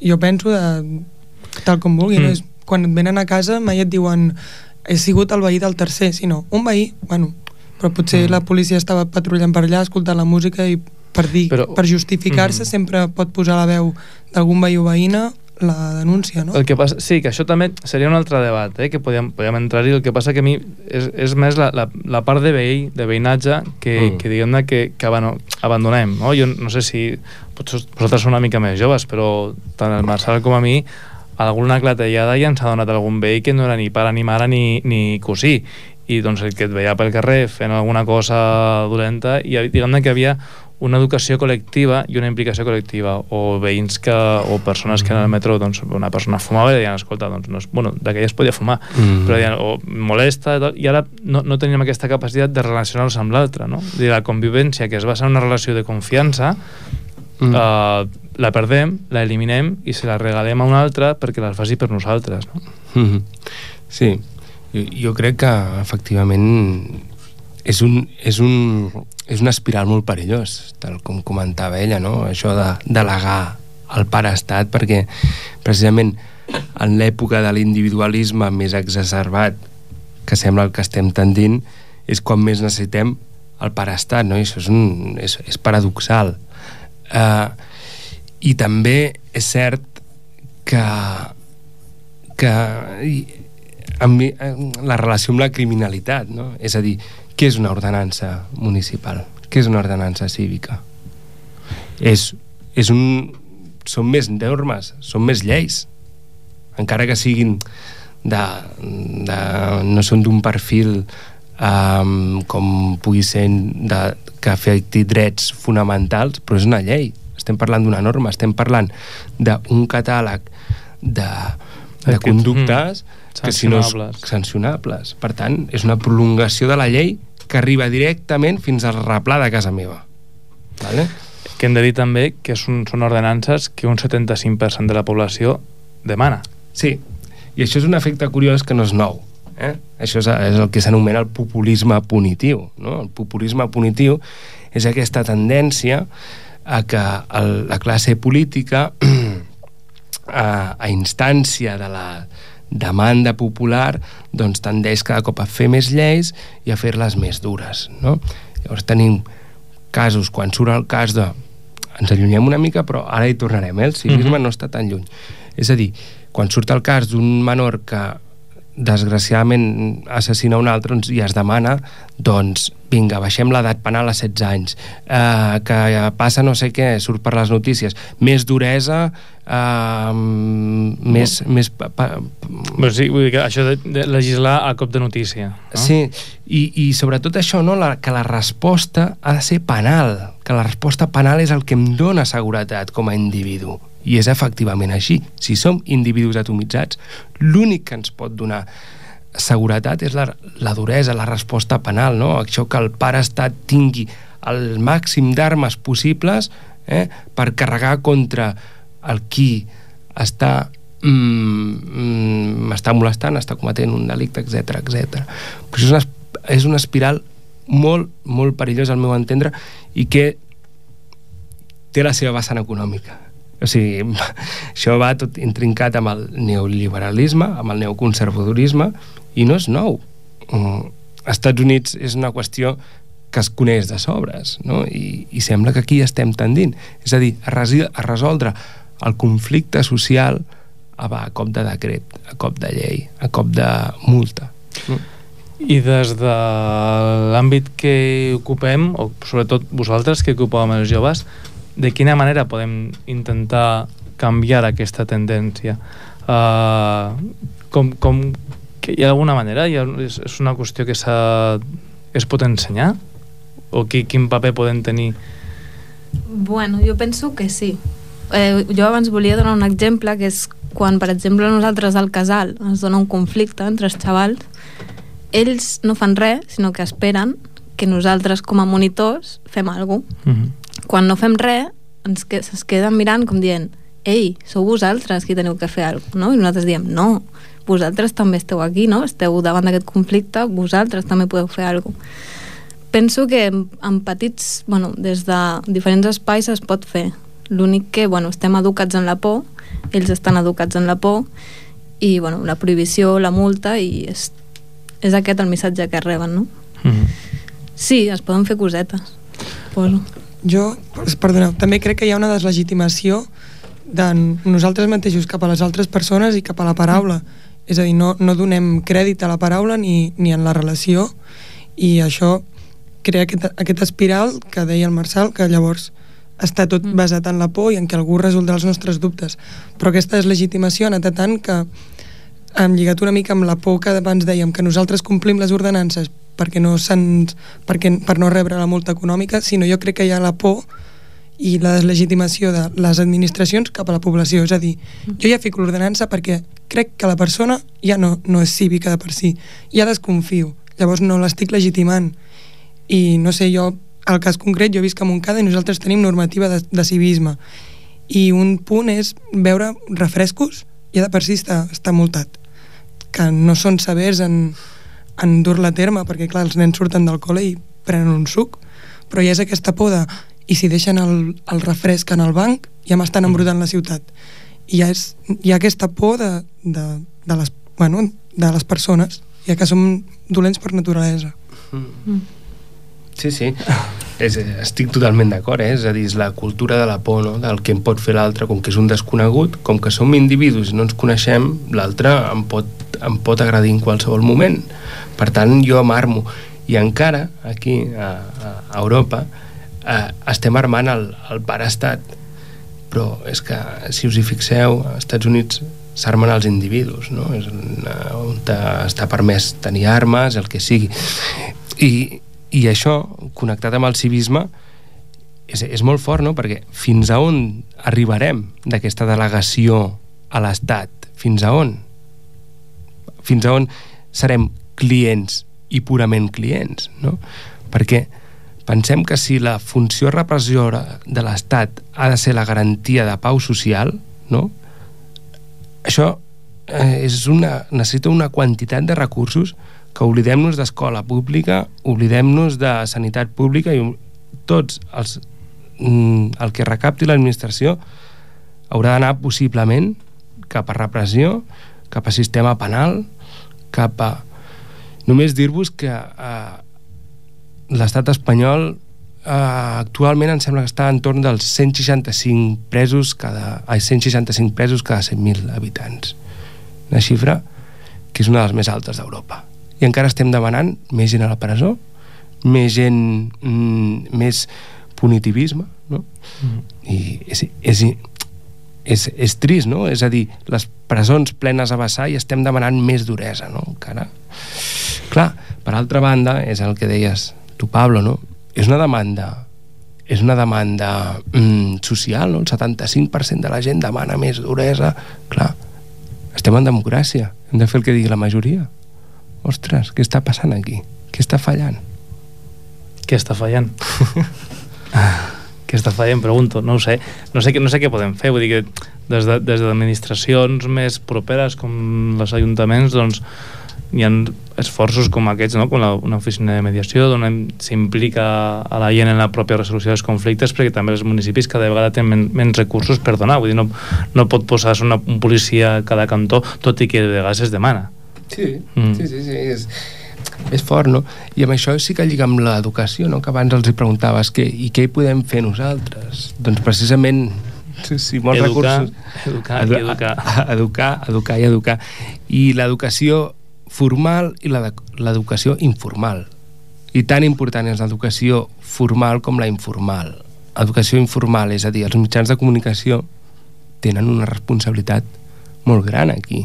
jo penso de, tal com vulgui mm. no? és, quan et venen a casa mai et diuen he sigut el veí del tercer sinó un veí, bueno però potser mm. la policia estava patrullant per allà escoltant la música i per dir, però, per justificar-se mm. sempre pot posar la veu d'algun veí o veïna la denúncia, no? El que passa, sí, que això també seria un altre debat, eh, que podíem, podíem entrar-hi. El que passa que a mi és, és més la, la, la part de veí, de veïnatge, que, mm. que diguem-ne que, que bueno, abandonem, no? Jo no sé si vosaltres sou una mica més joves, però tant el Marçal com a mi alguna clatellada ja ens ha donat algun veí que no era ni pare, ni mare, ni, ni cosí i doncs el que et veia pel carrer fent alguna cosa dolenta i diguem-ne que havia una educació col·lectiva i una implicació col·lectiva o veïns que, o persones que en el metro doncs, una persona fumava i deien, escolta, doncs, no és, bueno, d'aquelles podia fumar mm. però deien, o molesta i ara no, no teníem aquesta capacitat de relacionar-nos amb l'altre no? dir, la convivència que es basa en una relació de confiança mm. eh, la perdem, la eliminem i se la regalem a un altre perquè la faci per nosaltres no? Mm -hmm. Sí, jo, jo crec que efectivament és un, és un, és una espiral molt perillós, tal com comentava ella, no? això de delegar el pare estat, perquè precisament en l'època de l'individualisme més exacerbat, que sembla el que estem tendint, és quan més necessitem el pare estat, no? I això és, un, és, és paradoxal. Uh, I també és cert que, que amb, la relació amb la criminalitat, no? És a dir, què és una ordenança municipal? Què és una ordenança cívica? És, és un... Són més normes, són més lleis. Encara que siguin de, de, no són d'un perfil um, com pugui ser de, que afecti drets fonamentals, però és una llei. Estem parlant d'una norma, estem parlant d'un catàleg de, de conductes mm que si no és sancionables. Per tant, és una prolongació de la llei que arriba directament fins al replà de casa meva. Vale? Que hem de dir també que són, són ordenances que un 75% de la població demana. Sí, i això és un efecte curiós que no és nou. Eh? Això és, és el que s'anomena el populisme punitiu. No? El populisme punitiu és aquesta tendència a que el, la classe política a, a instància de la, demanda popular doncs tendeix cada cop a fer més lleis i a fer-les més dures no? llavors tenim casos quan surt el cas de ens allunyem una mica però ara hi tornarem eh? el civisme uh. -huh. no està tan lluny és a dir, quan surt el cas d'un menor que desgraciadament assassina un altre doncs, i es demana doncs vinga, baixem l'edat penal a 16 anys eh, que passa no sé què surt per les notícies més duresa eh, més, no. més pa, pa, Però sí, vull dir que això de, de legislar a cop de notícia no? sí, i, i sobretot això no? la, que la resposta ha de ser penal que la resposta penal és el que em dona seguretat com a individu i és efectivament així. Si som individus atomitzats, l'únic que ens pot donar seguretat és la, la duresa, la resposta penal, no? Això que el pare estat tingui el màxim d'armes possibles eh, per carregar contra el qui està mm, mm, molestant, està cometent un delicte, etc etc. Però això és una, és una espiral molt, molt perillós al meu entendre i que té la seva vessant econòmica. O sigui, això va tot intrincat amb el neoliberalisme, amb el neoconservadorisme, i no és nou. Mm, Estats Units és una qüestió que es coneix de sobres, no? I, i sembla que aquí estem tendint. És a dir, a, resi, a resoldre el conflicte social a, va, a cop de decret, a cop de llei, a cop de multa. No? I des de l'àmbit que ocupem, o sobretot vosaltres que ocupeu amb els joves, de quina manera podem intentar canviar aquesta tendència? Uh, com, com, que hi ha alguna manera? Ha, és, és una qüestió que es pot ensenyar? O qui, quin paper poden tenir? Bueno, jo penso que sí. Eh, jo abans volia donar un exemple, que és quan, per exemple, nosaltres al casal ens dona un conflicte entre els xavals, ells no fan res, sinó que esperen que nosaltres, com a monitors, fem alguna cosa. Mm -hmm. Quan no fem res, ens que, es queden mirant com dient ei, sou vosaltres qui teniu que fer alguna cosa, no? I nosaltres diem, no, vosaltres també esteu aquí, no? Esteu davant d'aquest conflicte, vosaltres també podeu fer alguna cosa. Penso que en, petits, bueno, des de diferents espais es pot fer. L'únic que, bueno, estem educats en la por, ells estan educats en la por, i, bueno, la prohibició, la multa, i és, és aquest el missatge que reben, no? Mm -hmm. Sí, es poden fer cosetes. Poso. Jo, perdoneu, també crec que hi ha una deslegitimació de nosaltres mateixos cap a les altres persones i cap a la paraula. És a dir, no, no donem crèdit a la paraula ni, ni en la relació i això crea aquest, aquest espiral que deia el Marçal, que llavors està tot Mm. basat en la por i en que algú resoldrà els nostres dubtes. Però aquesta deslegitimació ha anat a tant que hem lligat una mica amb la por que abans dèiem que nosaltres complim les ordenances perquè no perquè, per no rebre la multa econòmica, sinó jo crec que hi ha la por i la deslegitimació de les administracions cap a la població. És a dir, jo ja fico l'ordenança perquè crec que la persona ja no, no és cívica de per si, ja desconfio. Llavors no l'estic legitimant. I no sé, jo, al cas concret, jo visc a Montcada i nosaltres tenim normativa de, de civisme. I un punt és veure refrescos, ja de per si està, està multat. Que no són severs en, en dur-la a terme, perquè clar, els nens surten del col·le i prenen un suc, però ja és aquesta por de i si deixen el, el refresc en el banc ja m'estan embrutant la ciutat i ha, és, hi ha aquesta por de, de, de, les, bueno, de les persones ja que som dolents per naturalesa Mm. Sí, sí. És, estic totalment d'acord, eh? és a dir, és la cultura de la por, no? del que em pot fer l'altre, com que és un desconegut, com que som individus i no ens coneixem, l'altre em, pot, em pot agredir en qualsevol moment. Per tant, jo m'armo. I encara, aquí, a, a Europa, eh, estem armant el, el parestat. Però és que, si us hi fixeu, als Estats Units s'armen els individus, no? És una, on està permès tenir armes, el que sigui. I, i això, connectat amb el civisme, és, és molt fort, no? Perquè fins a on arribarem d'aquesta delegació a l'Estat? Fins a on? Fins a on serem clients i purament clients, no? Perquè pensem que si la funció repressora de l'Estat ha de ser la garantia de pau social, no? Això eh, és una, necessita una quantitat de recursos que oblidem-nos d'escola pública, oblidem-nos de sanitat pública i tots els, mm, el que recapti l'administració haurà d'anar possiblement cap a repressió, cap a sistema penal, cap a... Només dir-vos que eh, l'estat espanyol eh, actualment em sembla que està entorn dels 165 presos cada, ai, 165 presos cada 100.000 habitants. Una xifra que és una de les més altes d'Europa. I encara estem demanant més gent a la presó, més gent, mm, més punitivisme, no? Mm. I és, és, és, és trist, no? És a dir, les presons plenes a vessar i estem demanant més duresa, no? Encara. Clar, per altra banda, és el que deies tu, Pablo, no? És una demanda és una demanda mm, social, no? El 75% de la gent demana més duresa. Clar, estem en democràcia. Hem de fer el que digui la majoria. Ostres, què està passant aquí? Què està fallant? Què està fallant? què està fallant? Pregunto, no ho sé. No sé, no sé què podem fer, vull dir que des de, des d'administracions més properes com els ajuntaments, doncs hi ha esforços com aquests, no? com la, una oficina de mediació, on s'implica a la gent en la pròpia resolució dels conflictes, perquè també els municipis cada vegada tenen men menys recursos per donar, vull dir, no, no pot posar una, un policia a cada cantó, tot i que de vegades es demana. Sí, mm. sí, sí, sí, és, és fort, no? I amb això sí que lliga amb l'educació, no? Que abans els hi preguntaves que, i què hi podem fer nosaltres? Doncs precisament sí, sí, molts educar, recursos educar, Edu educar. educar, educar i educar i l'educació formal i l'educació informal i tan important és l'educació formal com la informal educació informal, és a dir, els mitjans de comunicació tenen una responsabilitat molt gran aquí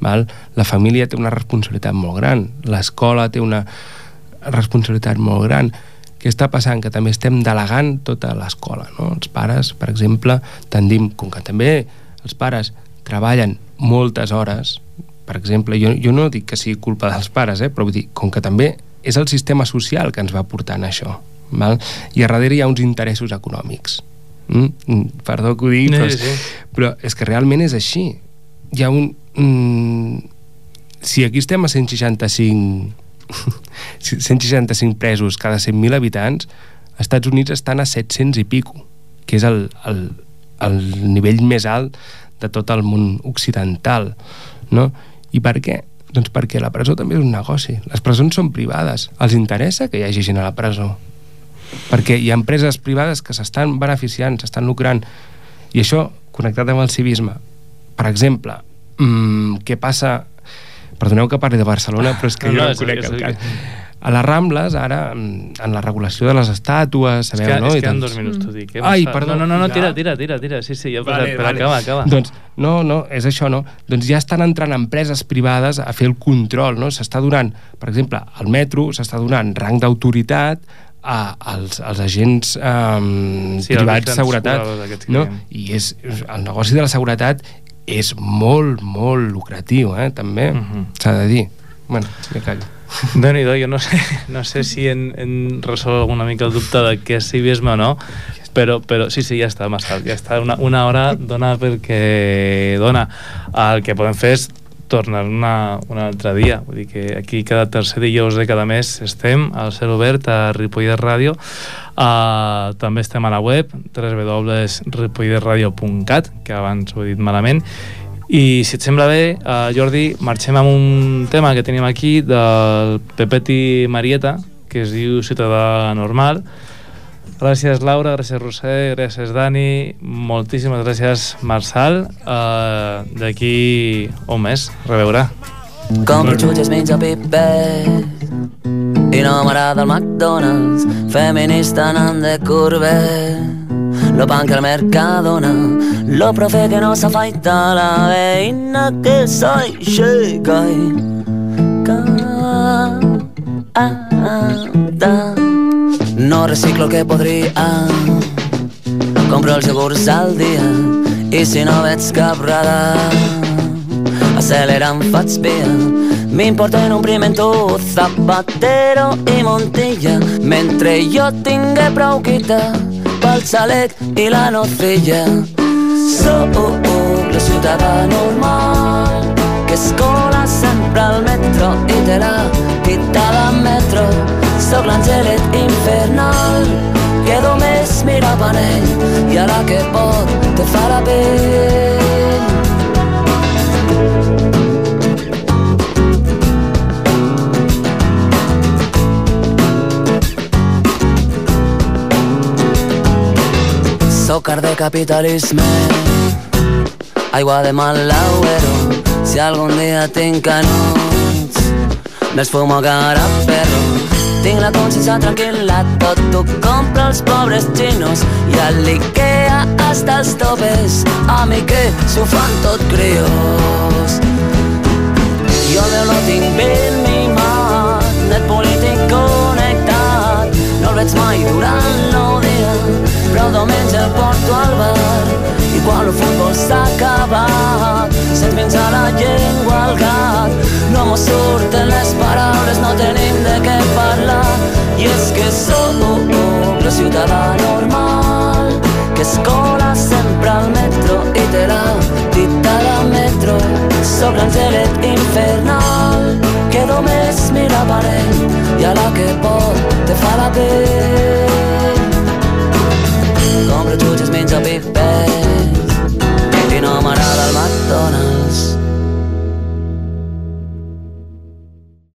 val? la família té una responsabilitat molt gran l'escola té una responsabilitat molt gran què està passant? Que també estem delegant tota l'escola, no? Els pares, per exemple, tendim, com que també els pares treballen moltes hores, per exemple, jo, jo no dic que sigui culpa dels pares, eh? però vull dir, com que també és el sistema social que ens va portant això, val? i a darrere hi ha uns interessos econòmics. Mm? perdó que ho digui, però, Sí, sí. però és que realment és així. Hi ha un... Mm, si aquí estem a 165 165 presos cada 100.000 habitants, als Estats Units estan a 700 i pico, que és el, el, el nivell més alt de tot el món occidental, no? I per què? Doncs perquè la presó també és un negoci. Les presons són privades. Els interessa que hi hagi gent a la presó. Perquè hi ha empreses privades que s'estan beneficiant, s'estan lucrant. I això, connectat amb el civisme. Per exemple, mmm, què passa... Perdoneu que parli de Barcelona, però és que No, jo no, no, és- conec el cas. A les Rambles, ara, mm, en la regulació de les estàtues, sabeu, és que, no? És I que en dos minuts t'ho dic. Eh? Ai, perdó. No, no, no, tira, tira, tira, tira. Sí, sí, ja, Vale, però, però vale. acaba, acaba. Doncs, no, no, és això, no? Doncs ja estan entrant empreses privades a fer el control, no? S'està donant, per exemple, al metro s'està donant rang d'autoritat a, als, als agents um, Sí, privats de seguretat, no? I és, el negoci de la seguretat és molt, molt lucratiu, eh? També, Mhm. s'ha de dir. Bueno, ja callo. déu nhi jo no sé, no sé si en, en resol una mica el dubte de què és civisme o no, però, però sí, sí, ja està, massa, ja està, una, una hora dona perquè dona. El que podem fer és tornar una, un altre dia, vull dir que aquí cada tercer dijous de cada mes estem al cel obert a Ripollet Ràdio. Uh, també estem a la web www.ripolletradio.cat que abans ho he dit malament. I si et sembla bé, uh, Jordi, marxem amb un tema que tenim aquí del Pepeti Marieta, que es diu Ciutadà Normal. Gràcies, Laura, gràcies, Roser, gràcies, Dani, moltíssimes gràcies, Marçal. Uh, D'aquí un mes, reveurà. Compro xutxes, menja pipet I no m'agrada el McDonald's Feminista anant de curve Lo pan que el Mercadona Lo profe que no s'afaita La veïna que soy chica y canta No reciclo el que podria Compro els iogurts al dia. I si no veig cap radar aceleran faig via. M'importen un primer en tu Zapatero i Montilla. Mentre jo tingué prou guita Pel xalec i la nocilla. Soc la ciutadà normal Que es Soc l'angelet infernal. Que només mira panell I a la que pot te fa la pell? Zócar de capitalisme. Aigua de mal lauero Si algun dia tinc canuts Més fumo que ara perro Tinc la consciència tranquil·la Tot ho compra els pobres xinos. I a l'Ikea hasta els topes A mi que s'ho fan tot crios Jo meu no tinc ben mimat Net polític connectat. No el veig mai durant el dia Però diumenge el porto al bar i quan el futbol s'acaba se't menja la llengua al gat. No mos surten les paraules no tenim de què parlar. I és que som un ciutadà normal que escola sempre al metro i te la dita la metro. Sobre l'angelet infernal que només mira parell i a la que pot te fa la pell. Com rejutges menja pipet McDonald's.